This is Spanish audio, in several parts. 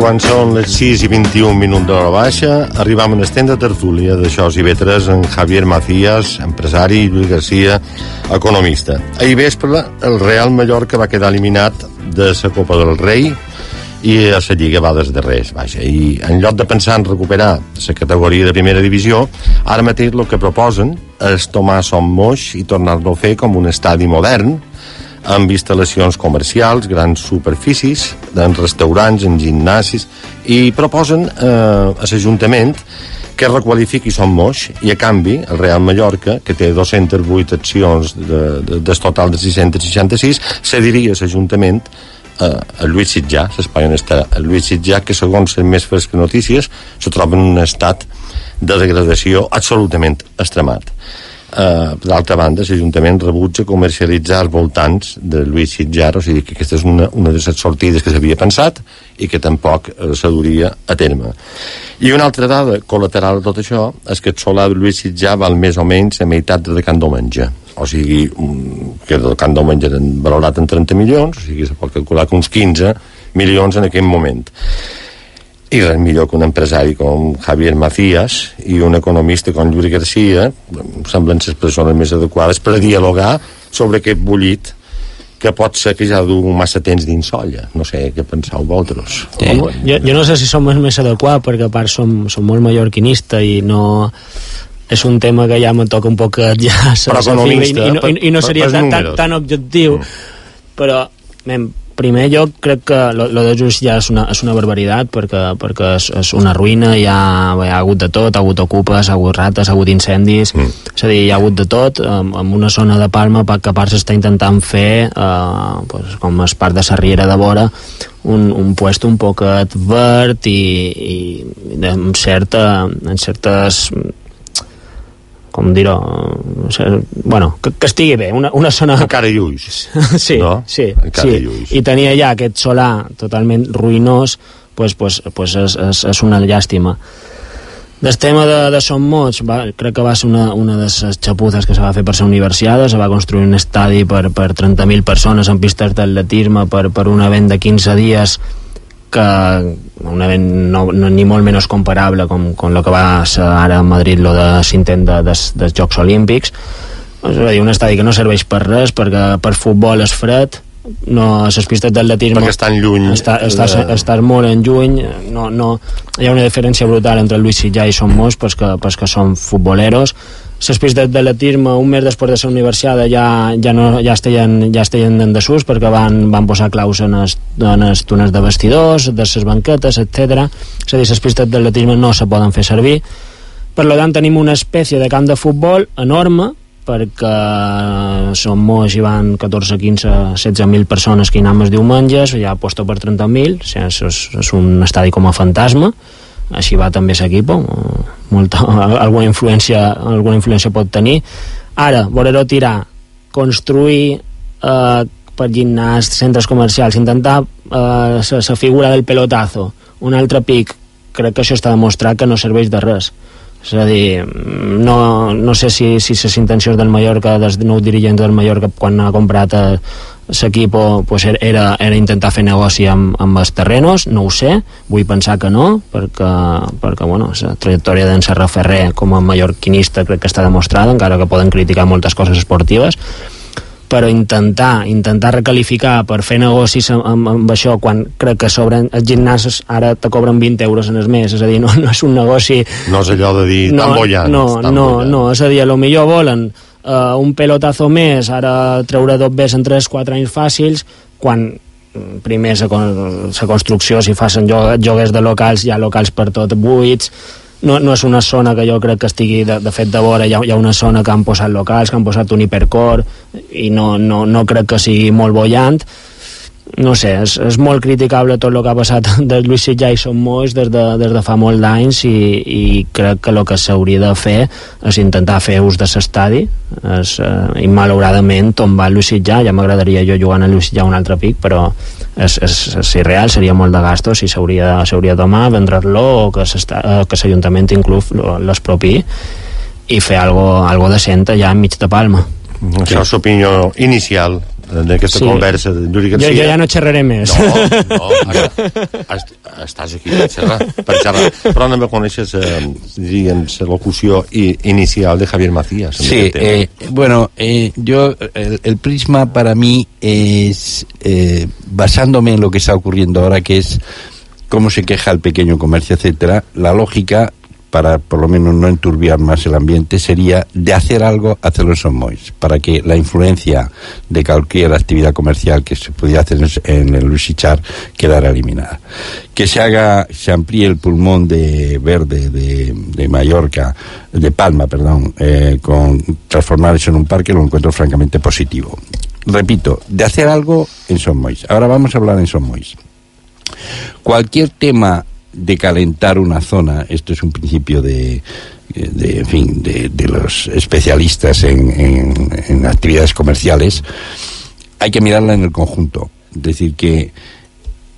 quan són les 6 i 21 minuts de la baixa, arribam en estenda tertúlia d'això i vetres en Javier Macías, empresari, i Lluís Garcia, economista. Ahir vespre, el Real Mallorca va quedar eliminat de la Copa del Rei i a la Lliga va des de res, vaja. I en lloc de pensar en recuperar la categoria de primera divisió, ara mateix el que proposen és tomar Som Moix i tornar-lo a fer com un estadi modern, amb instal·lacions comercials, grans superfícies, en restaurants, en gimnasis, i proposen eh, a l'Ajuntament que requalifiqui Son Moix i a canvi el Real Mallorca, que té 208 accions de, de, del total de 666, cediria a l'Ajuntament eh, a Lluís Sitjà, l'espai on està Lluís Sitjà, que segons les més fresques notícies se troba en un estat de degradació absolutament extremat. Uh, D'altra banda, l'Ajuntament rebutja comercialitzar els voltants de Lluís Sitjar, o sigui que aquesta és una, una de les sortides que s'havia pensat i que tampoc se duria a terme. I una altra dada col·lateral de tot això és que el solar de Lluís Sitjar val més o menys a meitat de Can Domenge o sigui, que el Can Domenge era valorat en 30 milions, o sigui, se pot calcular que uns 15 milions en aquell moment i res millor que un empresari com Javier Macías i un economista com Lluís Garcia semblen les persones més adequades per a dialogar sobre aquest bullit que pot ser que ja du massa temps d'insolla. No sé què penseu vosaltres. Sí. jo, jo no sé si som més adequats perquè a part som, som molt mallorquinista i no és un tema que ja me toca un poc ja però economista, i, i, no, i, i no seria tan, tan, tan objectiu mm. però men, primer lloc crec que lo, lo de Just ja és una, és una barbaritat perquè, perquè és, és una ruïna hi ha, hi ha hagut de tot, ha hagut ocupes ha hagut rates, ha hagut incendis mm. és a dir, hi ha hagut de tot en, en una zona de Palma que a part s'està intentant fer eh, pues, com es part de la Riera de Vora un, un puesto un poquet verd i, i en, certa, en certes com dir-ho bueno, que, que estigui bé una, una zona... encara lluix sí, no? sí, sí. Lluix. i tenia ja aquest solar totalment ruïnós pues, pues, pues és, és, és una llàstima del tema de, de Som Mots, va, crec que va ser una, una de les xapuzes que se va fer per ser universiada, se va construir un estadi per, per 30.000 persones en pistes d'atletisme per, per un event de 15 dies que un event no, no, ni molt menys comparable com, com el que va ser ara a Madrid lo de s'intent de, de, dels Jocs Olímpics. És a dir, un estadi que no serveix per res perquè per futbol és fred no, les pistes d'atletisme perquè estan lluny. està, estàs, de... estàs molt en lluny no, no, hi ha una diferència brutal entre Luis Sitjà i Somos pues que, pues que són futboleros les pistes d'atletisme un mes després de la universitat ja, ja, no, ja, estaven, ja estaven en desús perquè van, van posar claus en els, en els túnels de vestidors, de les banquetes, etc. És a dir, les pistes d'atletisme no se poden fer servir. Per tant, tenim una espècie de camp de futbol enorme perquè som molts i van 14, 15, 16.000 persones que hi anem els diumenges, ja aposto per 30.000, o sigui, és, és un estadi com a fantasma, així va també l'equip molta, alguna influència alguna influència pot tenir. Ara, voler-ho tirar construir eh, per gimnàs, centres comercials intentar eh, la figura del pelotazo un altre pic. Crec que això està demostrat que no serveix de res és a dir, no, no sé si, si les intencions del Mallorca, dels nous dirigents del Mallorca quan ha comprat eh, l'equip pues era, era intentar fer negoci amb, amb els terrenos, no ho sé vull pensar que no perquè, perquè bueno, la trajectòria d'en Serra Ferrer com a mallorquinista crec que està demostrada encara que poden criticar moltes coses esportives però intentar, intentar recalificar per fer negocis amb, amb, amb això quan crec que sobren els gimnasos ara te cobren 20 euros en el mes, és a dir, no, no és un negoci... No és allò de dir no, tan bollant. No, tan no, bollant. no, és a dir, a lo millor volen uh, un pelotazo més, ara treure dos bes en 3-4 anys fàcils, quan mm, primer la construcció, si facin joguers de locals, hi ha locals per tot buits, no, no és una zona que jo crec que estigui de, de fet de vora, hi ha, hi ha una zona que han posat locals, que han posat un hipercor i no, no, no crec que sigui molt bollant no sé, és, és molt criticable tot el que ha passat de Lluís Sitjà i Som Moix des de, des de fa molt d'anys i, i crec que el que s'hauria de fer és intentar fer ús de l'estadi eh, i malauradament tombar Lluís Sitjà, ja m'agradaria jo jugant a Lluís Sitjà un altre pic, però és, és, és irreal, seria molt de gastos i s'hauria de tomar, vendre-lo o que eh, l'Ajuntament inclús l'expropi i fer algo, algo decent allà enmig de Palma. Això és l'opinió inicial d'aquesta sí. conversa de Yuri Garcia... Jo, jo ja no xerraré més. No, no, est, estàs aquí per xerrar, per xerrar. però no me coneixes, eh, diríem, la locució inicial de Javier Macías. Sí, eh, bueno, eh, yo, el, el, prisma para mí es, eh, basándome en lo que está ocurriendo ahora, que es cómo se queja el pequeño comercio, etcétera, la lógica para por lo menos no enturbiar más el ambiente, sería de hacer algo, hacerlo en Somois, para que la influencia de cualquier actividad comercial que se pudiera hacer en el Luis Char quedara eliminada. Que se haga, se amplíe el pulmón de verde de, de Mallorca, de Palma, perdón, eh, con transformar eso en un parque, lo encuentro francamente positivo. Repito, de hacer algo en Somois. Ahora vamos a hablar en Somois. Cualquier tema de calentar una zona, esto es un principio de, de en fin, de, de los especialistas en, en, en actividades comerciales, hay que mirarla en el conjunto. Es decir, que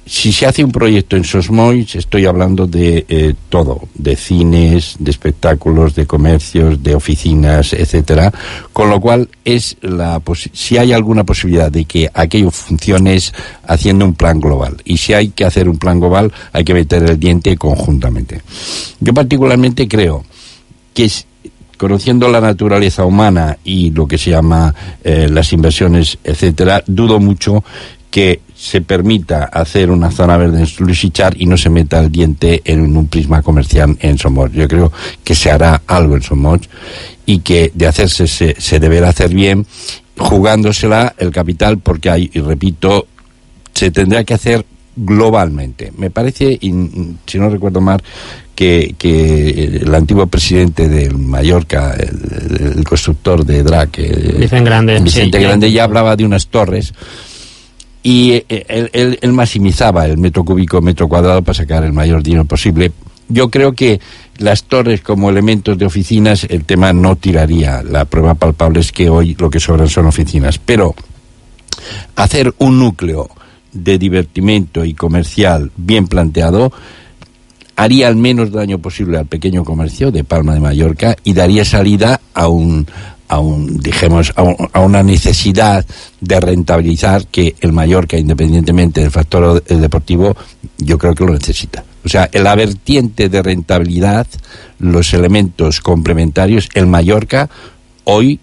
si se hace un proyecto en Sosmois, estoy hablando de eh, todo, de cines, de espectáculos, de comercios, de oficinas, etcétera, con lo cual es la si hay alguna posibilidad de que aquello funcione es haciendo un plan global y si hay que hacer un plan global hay que meter el diente conjuntamente. Yo particularmente creo que conociendo la naturaleza humana y lo que se llama eh, las inversiones, etcétera, dudo mucho que se permita hacer una zona verde en Luisichar y no se meta el diente en un prisma comercial en Somos. Yo creo que se hará algo en Somos y que de hacerse se, se deberá hacer bien jugándosela el capital porque hay, y repito, se tendrá que hacer globalmente. Me parece, si no recuerdo mal, que, que, el antiguo presidente de Mallorca, el, el constructor de DRAC, Vicente Grande, Vicente sí, Grande ya hablaba de unas torres y eh, él, él, maximizaba el metro cúbico, metro cuadrado para sacar el mayor dinero posible. Yo creo que las torres como elementos de oficinas, el tema no tiraría. La prueba palpable es que hoy lo que sobran son oficinas. Pero hacer un núcleo de divertimento y comercial bien planteado haría el menos daño posible al pequeño comercio de Palma de Mallorca y daría salida a un, a un, dijemos, a, un, a, una necesidad de rentabilizar que el Mallorca, independientemente del factor deportivo, yo creo que lo necesita. O sea, en la vertiente de rentabilidad, los elementos complementarios, el Mallorca hoy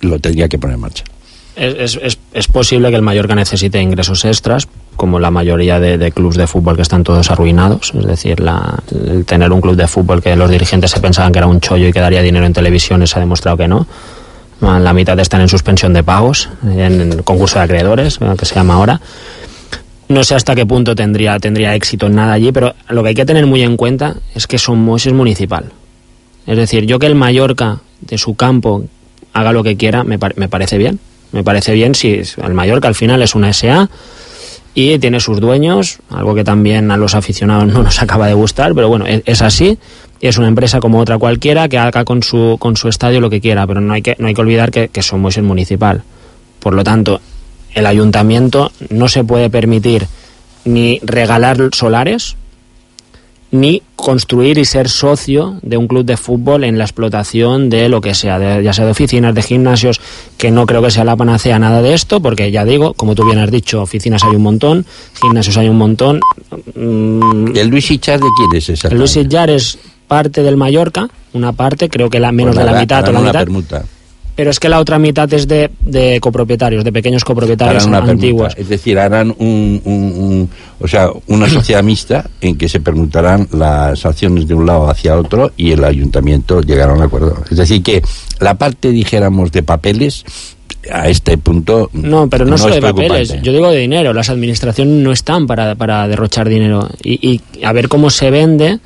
lo tendría que poner en marcha. Es, es, es, posible que el Mallorca necesite ingresos extras, como la mayoría de, de clubes de fútbol que están todos arruinados. Es decir, la, el tener un club de fútbol que los dirigentes se pensaban que era un chollo y que daría dinero en televisiones ha demostrado que no. La mitad están en suspensión de pagos, en el concurso de acreedores, que se llama ahora. No sé hasta qué punto tendría, tendría éxito en nada allí, pero lo que hay que tener muy en cuenta es que Somos es municipal. Es decir, yo que el Mallorca de su campo haga lo que quiera, me, me parece bien me parece bien si el Mallorca al final es una SA y tiene sus dueños, algo que también a los aficionados no nos acaba de gustar, pero bueno, es así. Es una empresa como otra cualquiera que haga con su, con su estadio lo que quiera, pero no hay que, no hay que olvidar que, que somos el municipal. Por lo tanto, el ayuntamiento no se puede permitir ni regalar solares, ni construir y ser socio de un club de fútbol en la explotación de lo que sea, de, ya sea de oficinas, de gimnasios, que no creo que sea la panacea nada de esto, porque ya digo, como tú bien has dicho, oficinas hay un montón, gimnasios hay un montón. Mm, ¿El Luis Ichar de quién es esa? El Luis Ichar es parte del Mallorca, una parte, creo que la menos pues de la, mitad o la mitad. Permuta. Pero es que la otra mitad es de, de copropietarios, de pequeños copropietarios una antiguos. Permuta. Es decir, harán un, un, un, o sea, una sociedad mixta en que se permutarán las acciones de un lado hacia otro y el ayuntamiento llegará a un acuerdo. Es decir, que la parte, dijéramos, de papeles a este punto no pero no, no solo de papeles yo digo de dinero las administraciones no están para, para derrochar dinero y, y a ver cómo se vende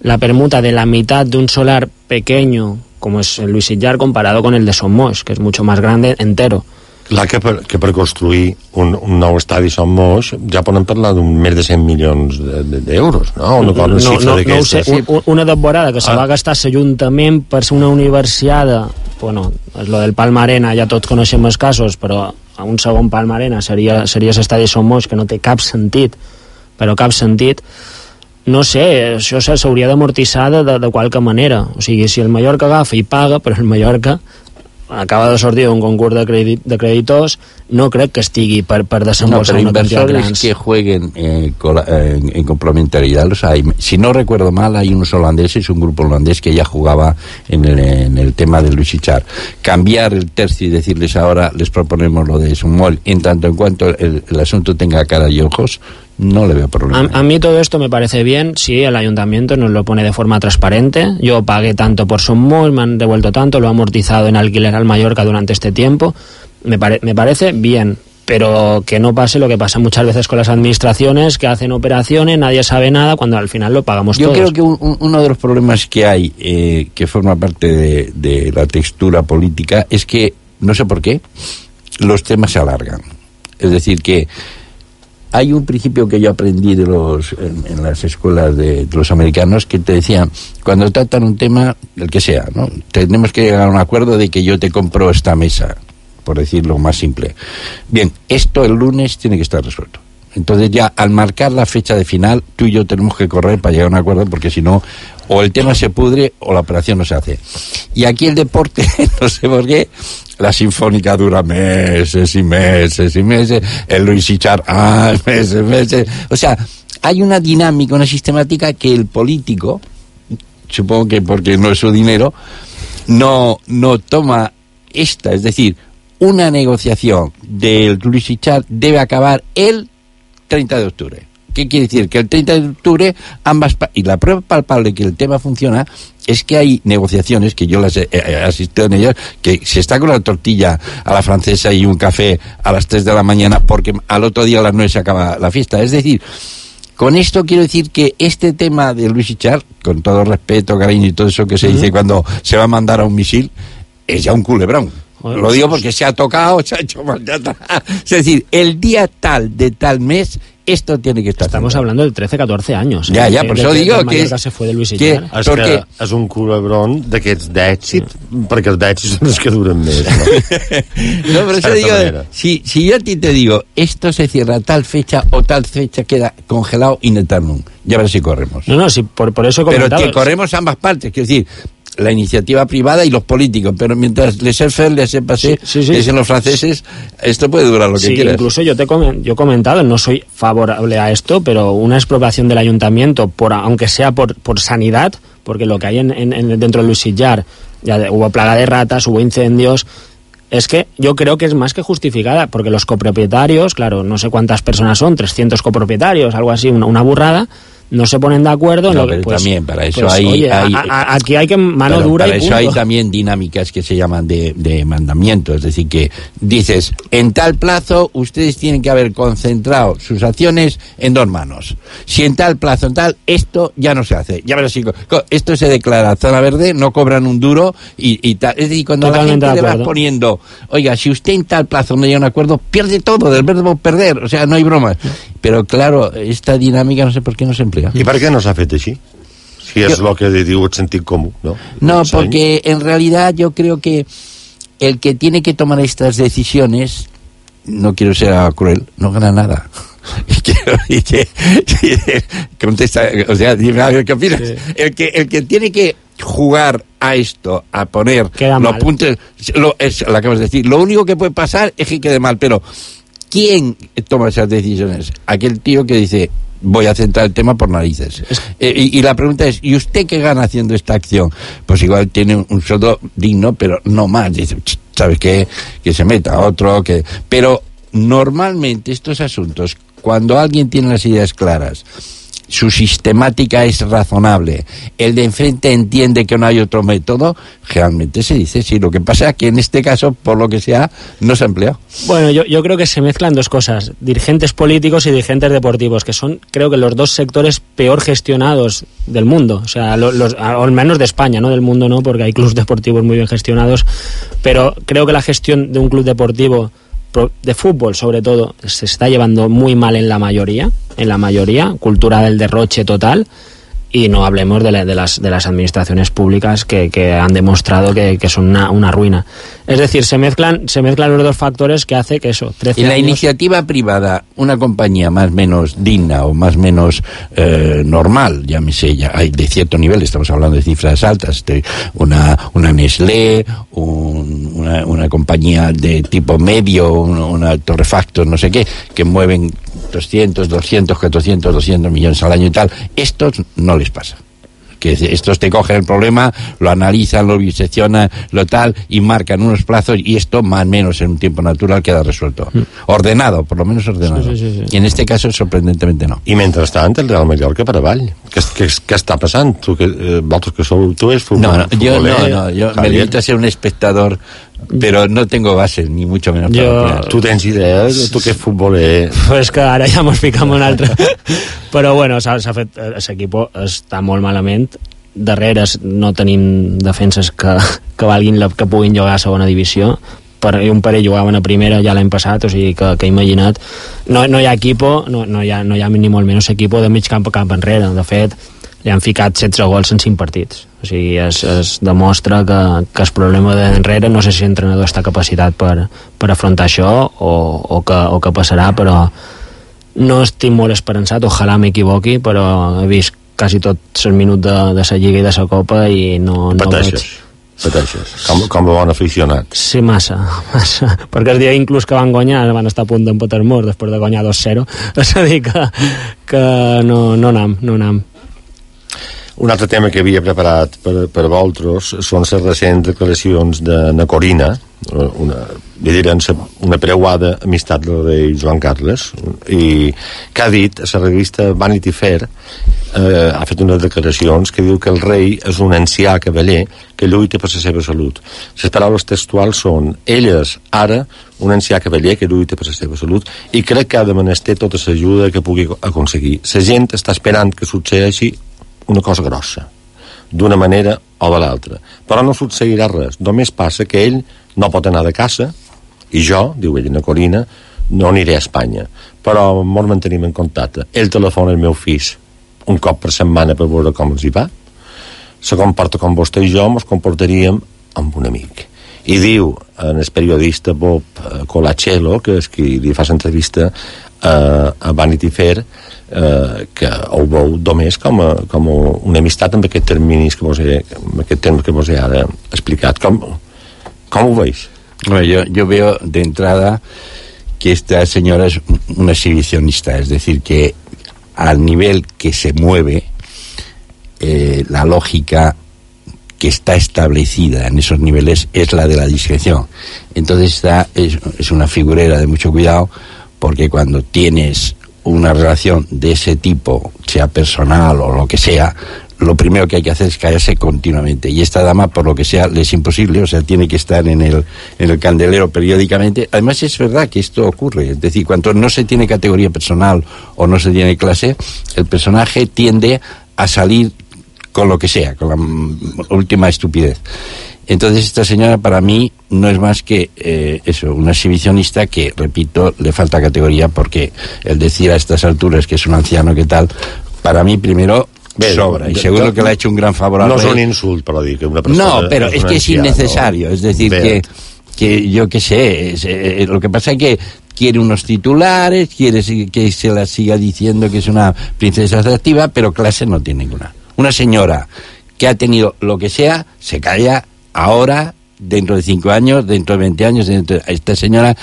la permuta de la mitad de un solar pequeño como és el Luis Sillar comparado con el de Somos, que és mucho más grande entero. Clar que per, que per construir un, un nou estadi Som Moix ja poden parlar d'un més de 100 milions d'euros, de, de, no? Una, no, no, no, no sé, un, una temporada que se ah. va gastar l'Ajuntament per ser una universiada, bueno, és lo del Palmarena, ja tots coneixem els casos, però a un segon Palmarena seria, seria l'estadi Som Moix, que no té cap sentit, però cap sentit, no sé, això s'hauria d'amortitzar de, de, de qualque manera. O sigui, si el Mallorca agafa i paga, però el Mallorca acaba de sortir un concurs de, crèdit, de creditors, no crec que estigui per, per desembolsar no, una cantidad inversores que jueguen eh, en, en, complementariedad los hay. Si no recuerdo mal, hay unos holandeses, un grupo holandés que ya jugaba en el, en el tema de Luis Char. Cambiar el tercio y decirles ahora, les proponemos lo de Sumol, en tanto en cuanto el, el asunto tenga cara y ojos, no le veo problema. A, a, mí todo esto me parece bien si el ayuntamiento nos lo pone de forma transparente. Yo pagué tanto por Somol, me han devuelto tanto, lo he amortizado en alquiler al Mallorca durante este tiempo. Me, pare, me parece bien, pero que no pase lo que pasa muchas veces con las administraciones que hacen operaciones, nadie sabe nada, cuando al final lo pagamos Yo todos. creo que un, uno de los problemas que hay, eh, que forma parte de, de la textura política, es que, no sé por qué, los temas se alargan. Es decir, que hay un principio que yo aprendí de los en, las escuelas de, de, los americanos que te decían cuando tratan un tema el que sea no tenemos que llegar a un acuerdo de que yo te compro esta mesa por decirlo más simple. Bien esto el lunes tiene que estar resuelto entonces ya al marcar la fecha de final tú y yo tenemos que correr para llegar a un acuerdo porque si no o el tema se pudre o la operación no se hace y aquí el deporte no sé por qué la sinfónica dura meses y meses y meses, el Luis Ichar, ah, meses, meses. O sea, hay una dinámica, una sistemática que el político, supongo que porque no es su dinero, no, no toma esta, es decir, una negociación del Luis Ichar debe acabar el 30 de octubre. ¿Qué quiere decir? Que el 30 de octubre ambas... Y la prueba palpable que el tema funciona es que hay negociaciones, que yo las he, he asistido en ellas, que se está con la tortilla a la francesa y un café a las 3 de la mañana porque al otro día a las 9 se acaba la fiesta. Es decir, con esto quiero decir que este tema de Luis Ichar, con todo respeto, cariño y todo eso que se uh -huh. dice cuando se va a mandar a un misil, es ya un culebrón. Bueno, Lo digo porque se ha tocado, se ha hecho mal. Es decir, el día tal de tal mes esto tiene que estar Estamos hablando del 13-14 años. Ja, ja, per això digo que, és, se fue de Luis que, és, que és un culebron d'aquests d'èxit, mm. perquè els d'èxit són els que duren més. No, no per això digo, si, si yo a ti te digo, esto se cierra tal fecha o tal fecha queda congelado in eternum, ya verás si corremos. No, no, si por, por eso Pero que corremos ambas partes, quiero decir, la iniciativa privada y los políticos, pero mientras les faire, les pasé, sí, sí, sí. dicen los franceses, esto puede durar lo que sí, quieras. Incluso yo te yo he comentado, no soy favorable a esto, pero una expropiación del ayuntamiento, por aunque sea por, por sanidad, porque lo que hay en, en, dentro de Luis Sillar, ya hubo plaga de ratas, hubo incendios, es que yo creo que es más que justificada, porque los copropietarios, claro, no sé cuántas personas son, 300 copropietarios, algo así, una, una burrada, no se ponen de acuerdo en no, lo que pues, también para eso pues, hay, oye, hay a, a, aquí hay que mano dura para y eso punto. hay también dinámicas que se llaman de, de, mandamiento. Es decir que dices en tal plazo ustedes tienen que haber concentrado sus acciones en dos manos. Si en tal plazo en tal esto ya no se hace. Ya verás si esto se declara zona verde no cobran un duro y, y tal. Es decir cuando Totalmente la gente le vas poniendo oiga si usted en tal plazo no llega a un acuerdo pierde todo del verbo perder. O sea no hay bromas pero claro esta dinámica no sé por qué no se emplea ¿y para qué no se ha fet així? Si és el que diu el sentit comú, ¿no? No, porque en realidad yo creo que el que tiene que tomar estas decisiones, no quiero ser cruel, no gana nada. contesta, o sea, dime a ver qué opinas. Sí. El, que, el que tiene que jugar a esto, a poner Queda los mal. puntos, lo, es lo acabas de decir, lo único que puede pasar es que quede mal, pero ¿quién toma esas decisiones? Aquel tío que dice, voy a centrar el tema por narices. Es... Eh, y, y, la pregunta es, ¿y usted qué gana haciendo esta acción? Pues igual tiene un, un sueldo digno, pero no más. Dice, ¿sabes qué? Que se meta otro, que... Pero normalmente estos asuntos, cuando alguien tiene las ideas claras, su sistemática es razonable, el de enfrente entiende que no hay otro método, generalmente se dice sí. Lo que pasa es que en este caso, por lo que sea, no se ha empleado. Bueno, yo, yo creo que se mezclan dos cosas, dirigentes políticos y dirigentes deportivos, que son, creo que los dos sectores peor gestionados del mundo, o sea, los, al menos de España, no del mundo no, porque hay clubes deportivos muy bien gestionados, pero creo que la gestión de un club deportivo de fútbol sobre todo se está llevando muy mal en la mayoría en la mayoría cultura del derroche total y no hablemos de, la, de, las, de las administraciones públicas que, que han demostrado que, que son una, una, ruina. Es decir, se mezclan, se mezclan los dos factores que hace que eso. 13 en la años... iniciativa privada, una compañía más menos digna o más menos eh, normal, llámese, ya hay de cierto nivel, estamos hablando de cifras altas, de una, una Nestlé, un, una, una compañía de tipo medio, una, una torrefacto, no sé qué, que mueven 200, 200, 400, 200 millones al año y tal. Estos no les pasa que estos te cogen el problema, lo analizan, lo diseccionan, lo tal, y marcan unos plazos, y esto más o menos en un tiempo natural queda resuelto. Mm. Ordenado, por lo menos ordenado. Sí, sí, sí, y en este caso, sorprendentemente no. I mentrestant, el Real Mallorca per avall. Què, què, què està passant? Tu, que, eh, vosaltres que sou... Tu és futbol, no, no, jo, no, no, jo me limito a ser un espectador però no tengo base, ni mucho menos jo... Tu tens idea de tu que és futboler? Pues que ara ja mos ficam un altre. però bueno, s'ha fet... L'equip està molt malament. Darrere no tenim defenses que, que valguin la, que puguin jugar a segona divisió per, un parell jugaven a primera ja l'any passat, o sigui que, que he imaginat no, no hi ha equipo, no, no, hi ha, no hi ha ni molt menys equipo de mig camp a camp enrere de fet, li han ficat 16 gols en 5 partits. O sigui, es, es demostra que, que el problema d'enrere, no sé si l'entrenador està capacitat per, per afrontar això o, o, que, o que passarà, però no estic molt esperançat, ojalà m'equivoqui, però he vist quasi tots els minuts de, de la Lliga i de la Copa i no, no veig... Pateixes, com, com a bon aficionat. Sí, massa, massa. Perquè el dia inclús que van guanyar, van estar a punt d'empatar molt després de guanyar 2-0. És a dir, que, que no, no anam, no anam. Un altre tema que havia preparat per, per vosaltres són les recents declaracions de na Corina, una, diran una preuada amistat del rei Joan Carles, i que ha dit a la revista Vanity Fair, eh, ha fet unes declaracions que diu que el rei és un ancià cavaller que lluita per la seva salut. Les paraules textuals són elles, ara, un ancià cavaller que lluita per la seva salut i crec que ha de menester tota l'ajuda que pugui aconseguir. La gent està esperant que succeeixi una cosa grossa, d'una manera o de l'altra. Però no succeirà res, només passa que ell no pot anar de casa, i jo, diu ell, una Corina, no aniré a Espanya, però ens mantenim en contacte. Ell telefona el meu fill un cop per setmana per veure com els hi va. Se comporta com vostè i jo ens comportaríem amb un amic. I diu en el periodista Bob eh, Colaccello, que és qui li fa l'entrevista a, a Vanity Fair, eh, que ho veu només com, a, com a una amistat amb aquest terminis que vos he, amb aquest terme que vos he ara explicat. Com, com ho veis? Bueno, yo, yo veo de entrada que esta señora es una exhibicionista, es decir, que al nivel que se mueve, eh, la lógica que está establecida en esos niveles es la de la discreción. Entonces esta es, una figurera de mucho cuidado porque cuando tienes una relación de ese tipo, sea personal o lo que sea, lo primero que hay que hacer es callarse continuamente. Y esta dama, por lo que sea, le es imposible, o sea, tiene que estar en el, en el candelero periódicamente. Además, es verdad que esto ocurre. Es decir, cuando no se tiene categoría personal o no se tiene clase, el personaje tiende a salir con lo que sea, con la última estupidez. Entonces esta señora para mí no es más que eh, eso, una exhibicionista que, repito, le falta categoría porque el decir a estas alturas que es un anciano que tal, para mí primero Bé, sobra, y seguro que le ha hecho un gran favor al No es un insult, para dir que una persona... No, pero es, que es innecesario, es decir, que, que yo qué sé, es, eh, lo que pasa es que quiere unos titulares, quiere que se la siga diciendo que es una princesa atractiva, pero clase no tiene ninguna. Una señora que ha tenido lo que sea, se calla ahora, dentro de cinco años, dentro de 20 años, dentro de, esta señora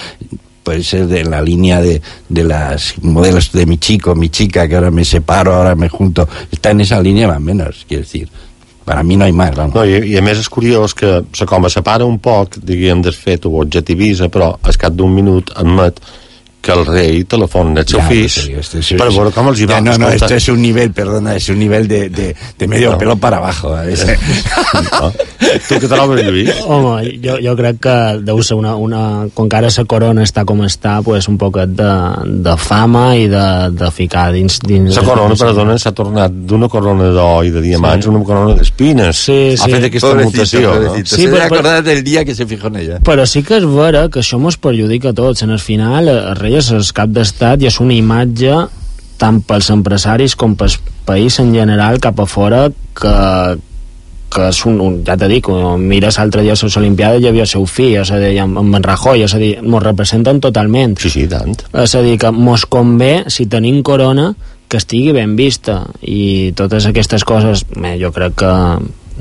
puede ser de la línea de, de las modelos de mi chico, mi chica, que ahora me separo, ahora me junto, está en esa línea más menos, quiero decir. Per a mi no hi més, vamos. No, i, I a més és curiós que se com a separa un poc, diguem, del fet o objectivitza, però al cap d'un minut admet que el rei telefona al seu ja, fill este, este, per veure com els hi va. No, no, esto es un nivel, perdona, es un nivel de, de, de medio no. pelo para abajo. ¿eh? No. Tu què trobes, Lluís? Home, jo, jo crec que deu ser una, una... Com que ara la corona està com està, pues un poquet de, de fama i de, de ficar dins... dins la corona, perdona, s'ha tornat d'una corona d'or i de diamants sí. una corona d'espines. Sí, sí. Ha fet aquesta mutació. No? Sí, però, però, del dia que se fijó en ella. Però sí que és vera que això mos perjudica a tots. En el final, el rei és el cap d'estat i és una imatge tant pels empresaris com pel país en general cap a fora que, que és un, un ja t'he dit, mires l'altre dia a les Olimpiades hi havia el seu fill, és a dir, amb, amb en Rajoy, és a dir, mos representen totalment. Sí, sí, tant. És a dir, que mos convé, si tenim corona, que estigui ben vista, i totes aquestes coses, bé, jo crec que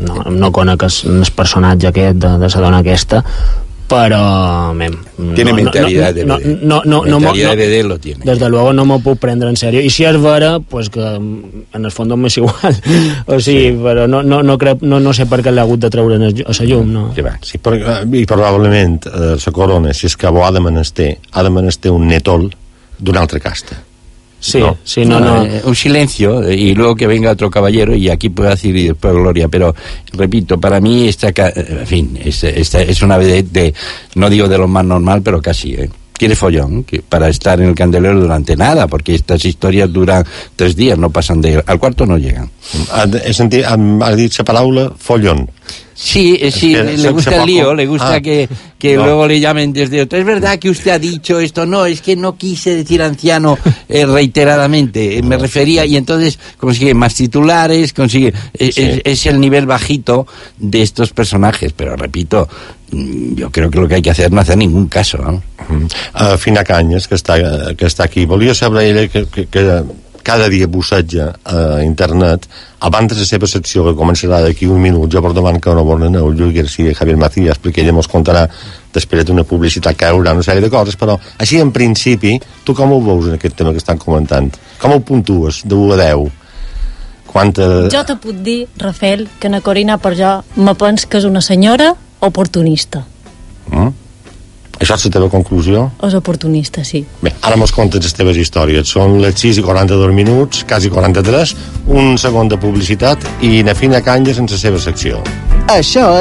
no, no conec el personatge aquest de, de la dona aquesta, pero mem, Tiene mentalidad de no, bebé. no, no, no, Mentalidad no, de bebé lo tiene. desde luego no m'ho puc prendre en serio y si és vera, pues que mm, en el fons m'és igual o sigui, sí. però no, no, no, crec, no, no sé per què l'ha hagut de treure en el, a la llum no? Que va. Sí, per, i probablement eh, la corona, si és que bo ha de menester, ha de menester un netol d'una altra casta. Sí, No. sí, no, no, Eh, un silencio eh, y luego que venga otro caballero y aquí puedo decir y después Gloria pero repito para mí esta eh, en fin es, esta es una vedette de no digo de lo más normal pero casi ¿eh? quiere follón que para estar en el candelero durante nada porque estas historias duran tres días no pasan de al cuarto no llegan Ha, he sentit, ha, ha dit la paraula follon. Sí, eh, sí, que le, gusta el lío, le gusta Ah, que, que no. luego le llamen desde otro. Es verdad que usted ha dicho esto, no, es que no quise decir anciano eh, reiteradamente, eh, me refería, y entonces consigue más titulares, consigue. eh, Sí. es, es el nivel bajito de estos personajes, pero repito, mm, yo creo que lo que hay que hacer no hacer ningún caso. ¿no? Uh, Fina Canyes, que està, que està aquí. Volia saber que, que, que cada dia busseja a internet abans de la seva secció, que començarà d'aquí un minut, jo per davant que no volen el Lluís García i Javier Macías, perquè ella mos contarà després d'una publicitat que haurà una sèrie de coses, però així en principi, tu com ho veus en aquest tema que estan comentant? Com ho puntues, de 1 a 10? Quanta... Jo te puc dir, Rafael, que na Corina per jo me pens que és una senyora oportunista. Mm? Això és la teva conclusió? És oportunista, sí. Bé, ara mos contes les teves històries. Són les 6 i 42 minuts, quasi 43, un segon de publicitat i na Fina Canyes en la seva secció. Això és